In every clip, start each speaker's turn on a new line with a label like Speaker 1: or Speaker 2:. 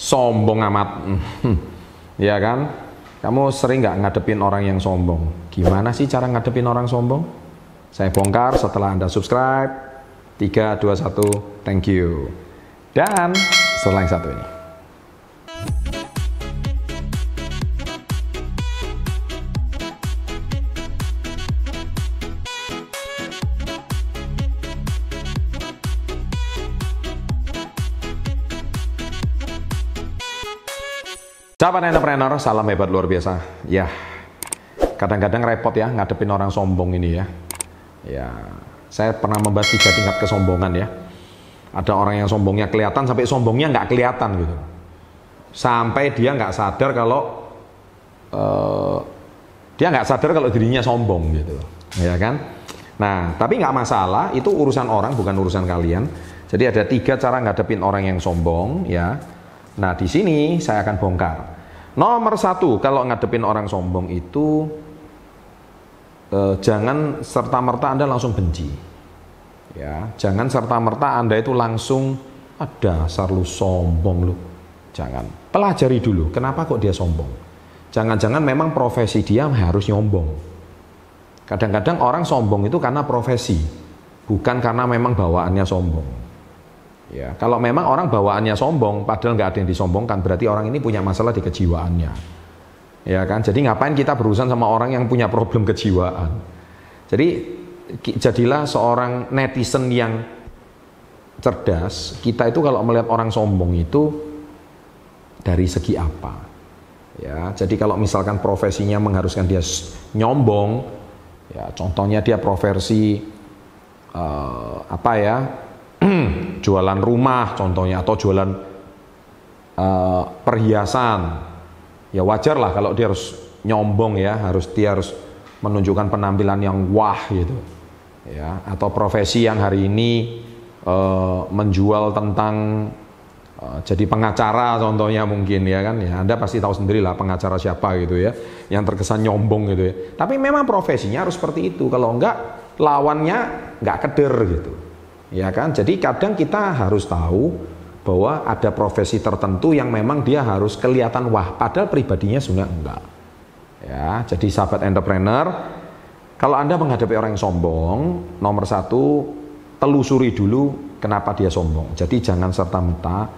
Speaker 1: sombong amat. ya kan? Kamu sering nggak ngadepin orang yang sombong? Gimana sih cara ngadepin orang sombong? Saya bongkar setelah Anda subscribe. 3, 2, 1, thank you. Dan setelah yang satu ini. Sahabat entrepreneur, salam hebat luar biasa. Ya, kadang-kadang repot ya ngadepin orang sombong ini ya. Ya, saya pernah membahas tiga tingkat kesombongan ya. Ada orang yang sombongnya kelihatan sampai sombongnya nggak kelihatan gitu. Sampai dia nggak sadar kalau uh, dia nggak sadar kalau dirinya sombong gitu, ya kan? Nah, tapi nggak masalah, itu urusan orang bukan urusan kalian. Jadi ada tiga cara ngadepin orang yang sombong ya. Nah, di sini saya akan bongkar. Nomor satu, kalau ngadepin orang sombong itu eh, jangan serta merta Anda langsung benci. Ya, jangan serta merta Anda itu langsung ada dasar lu sombong lu. Jangan. Pelajari dulu, kenapa kok dia sombong? Jangan-jangan memang profesi dia harus nyombong. Kadang-kadang orang sombong itu karena profesi, bukan karena memang bawaannya sombong. Ya, kalau memang orang bawaannya sombong, padahal nggak ada yang disombongkan, berarti orang ini punya masalah di kejiwaannya. Ya kan, jadi ngapain kita berurusan sama orang yang punya problem kejiwaan? Jadi jadilah seorang netizen yang cerdas. Kita itu kalau melihat orang sombong itu dari segi apa? Ya, jadi kalau misalkan profesinya mengharuskan dia nyombong, ya contohnya dia profesi uh, apa ya? Jualan rumah contohnya atau jualan uh, perhiasan. Ya wajar lah kalau dia harus nyombong ya harus dia harus menunjukkan penampilan yang wah gitu. Ya atau profesi yang hari ini uh, menjual tentang uh, jadi pengacara contohnya mungkin ya kan. Ya Anda pasti tahu sendiri lah pengacara siapa gitu ya yang terkesan nyombong gitu ya. Tapi memang profesinya harus seperti itu. Kalau enggak lawannya enggak keder gitu Ya kan? Jadi kadang kita harus tahu bahwa ada profesi tertentu yang memang dia harus kelihatan wah, padahal pribadinya sebenarnya enggak. Ya, jadi sahabat entrepreneur, kalau Anda menghadapi orang yang sombong, nomor satu, telusuri dulu kenapa dia sombong. Jadi jangan serta-merta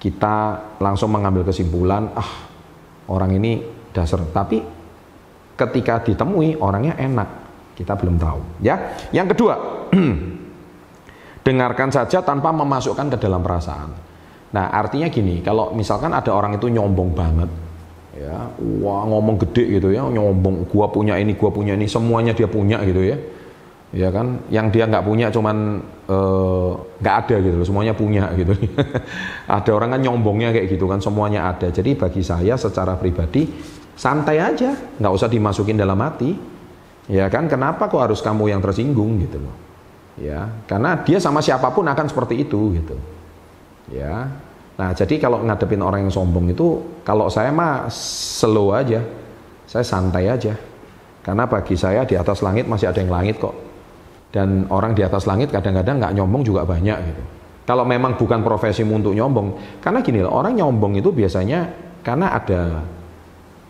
Speaker 1: kita langsung mengambil kesimpulan, ah orang ini dasar. Tapi ketika ditemui orangnya enak, kita belum tahu. Ya, yang kedua, dengarkan saja tanpa memasukkan ke dalam perasaan. Nah, artinya gini, kalau misalkan ada orang itu nyombong banget, ya, wah ngomong gede gitu ya, nyombong, gua punya ini, gua punya ini, semuanya dia punya gitu ya, ya kan, yang dia nggak punya cuman eh, nggak uh, ada gitu, semuanya punya gitu. ada orang kan nyombongnya kayak gitu kan, semuanya ada. Jadi bagi saya secara pribadi santai aja, nggak usah dimasukin dalam hati, ya kan. Kenapa kok harus kamu yang tersinggung gitu loh? Ya karena dia sama siapa pun akan seperti itu gitu. Ya. Nah jadi kalau ngadepin orang yang sombong itu kalau saya mah slow aja. Saya santai aja. Karena bagi saya di atas langit masih ada yang langit kok. Dan orang di atas langit kadang-kadang nggak nyombong juga banyak gitu. Kalau memang bukan profesi untuk nyombong karena gini loh orang nyombong itu biasanya karena ada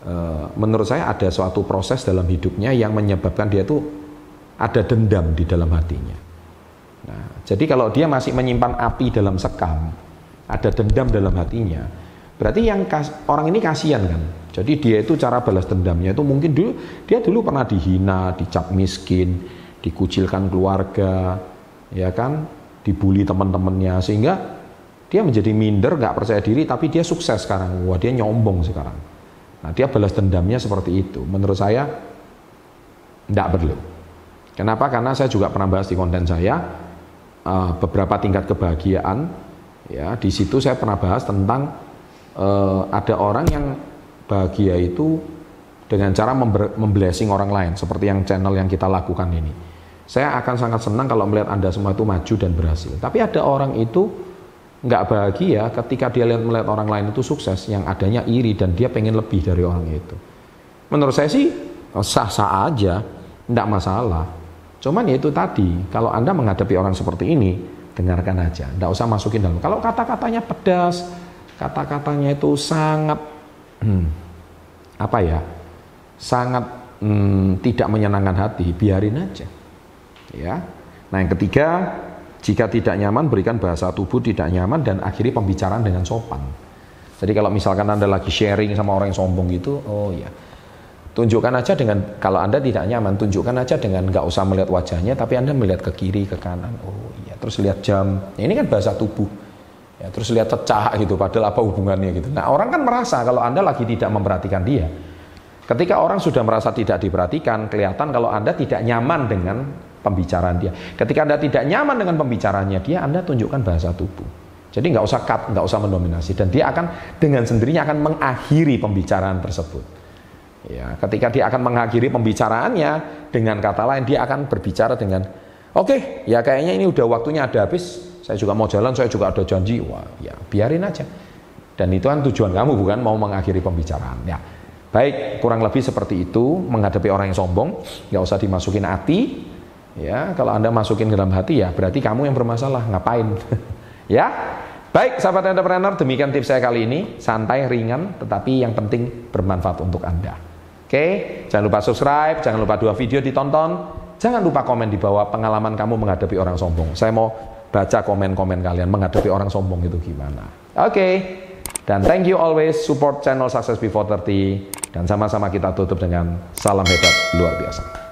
Speaker 1: eh, menurut saya ada suatu proses dalam hidupnya yang menyebabkan dia tuh ada dendam di dalam hatinya Nah, jadi kalau dia masih menyimpan api dalam sekam, ada dendam dalam hatinya, berarti yang kas, orang ini kasihan kan. Jadi dia itu cara balas dendamnya itu mungkin dulu dia dulu pernah dihina, dicap miskin, dikucilkan keluarga, ya kan, dibully teman-temannya sehingga dia menjadi minder, nggak percaya diri, tapi dia sukses sekarang. Wah dia nyombong sekarang. Nah dia balas dendamnya seperti itu. Menurut saya tidak perlu. Kenapa? Karena saya juga pernah bahas di konten saya uh, beberapa tingkat kebahagiaan ya di situ saya pernah bahas tentang uh, ada orang yang bahagia itu dengan cara memblessing orang lain seperti yang channel yang kita lakukan ini. Saya akan sangat senang kalau melihat anda semua itu maju dan berhasil. Tapi ada orang itu nggak bahagia ketika dia lihat melihat orang lain itu sukses yang adanya iri dan dia pengen lebih dari orang itu. Menurut saya sih sah-sah aja tidak masalah Cuman ya itu tadi, kalau Anda menghadapi orang seperti ini, dengarkan aja, tidak usah masukin dalam. Kalau kata-katanya pedas, kata-katanya itu sangat hmm, apa ya sangat hmm, tidak menyenangkan hati biarin aja ya. Nah yang ketiga jika tidak nyaman berikan bahasa tubuh tidak nyaman dan akhiri pembicaraan dengan sopan. Jadi kalau misalkan anda lagi sharing sama orang yang sombong gitu oh ya tunjukkan aja dengan kalau anda tidak nyaman tunjukkan aja dengan nggak usah melihat wajahnya tapi anda melihat ke kiri ke kanan. Oh iya. Terus lihat jam. Ya, ini kan bahasa tubuh. Ya, terus lihat pecah gitu padahal apa hubungannya gitu. Nah orang kan merasa kalau anda lagi tidak memperhatikan dia. Ketika orang sudah merasa tidak diperhatikan kelihatan kalau anda tidak nyaman dengan pembicaraan dia. Ketika anda tidak nyaman dengan pembicaraannya dia anda tunjukkan bahasa tubuh. Jadi nggak usah cut nggak usah mendominasi. Dan dia akan dengan sendirinya akan mengakhiri pembicaraan tersebut Ya, ketika dia akan mengakhiri pembicaraannya dengan kata lain dia akan berbicara dengan oke, okay, ya kayaknya ini udah waktunya ada habis saya juga mau jalan, saya juga ada janji. Wah, ya biarin aja. Dan itu kan tujuan kamu bukan mau mengakhiri pembicaraan. Ya, baik kurang lebih seperti itu menghadapi orang yang sombong, nggak usah dimasukin hati. Ya, kalau anda masukin ke dalam hati ya berarti kamu yang bermasalah. Ngapain? ya, baik sahabat entrepreneur demikian tips saya kali ini santai ringan tetapi yang penting bermanfaat untuk anda. Oke, jangan lupa subscribe, jangan lupa dua video ditonton, jangan lupa komen di bawah pengalaman kamu menghadapi orang sombong. Saya mau baca komen-komen kalian menghadapi orang sombong itu gimana. Oke. Okay. Dan thank you always support channel Success Before 30 dan sama-sama kita tutup dengan salam hebat luar biasa.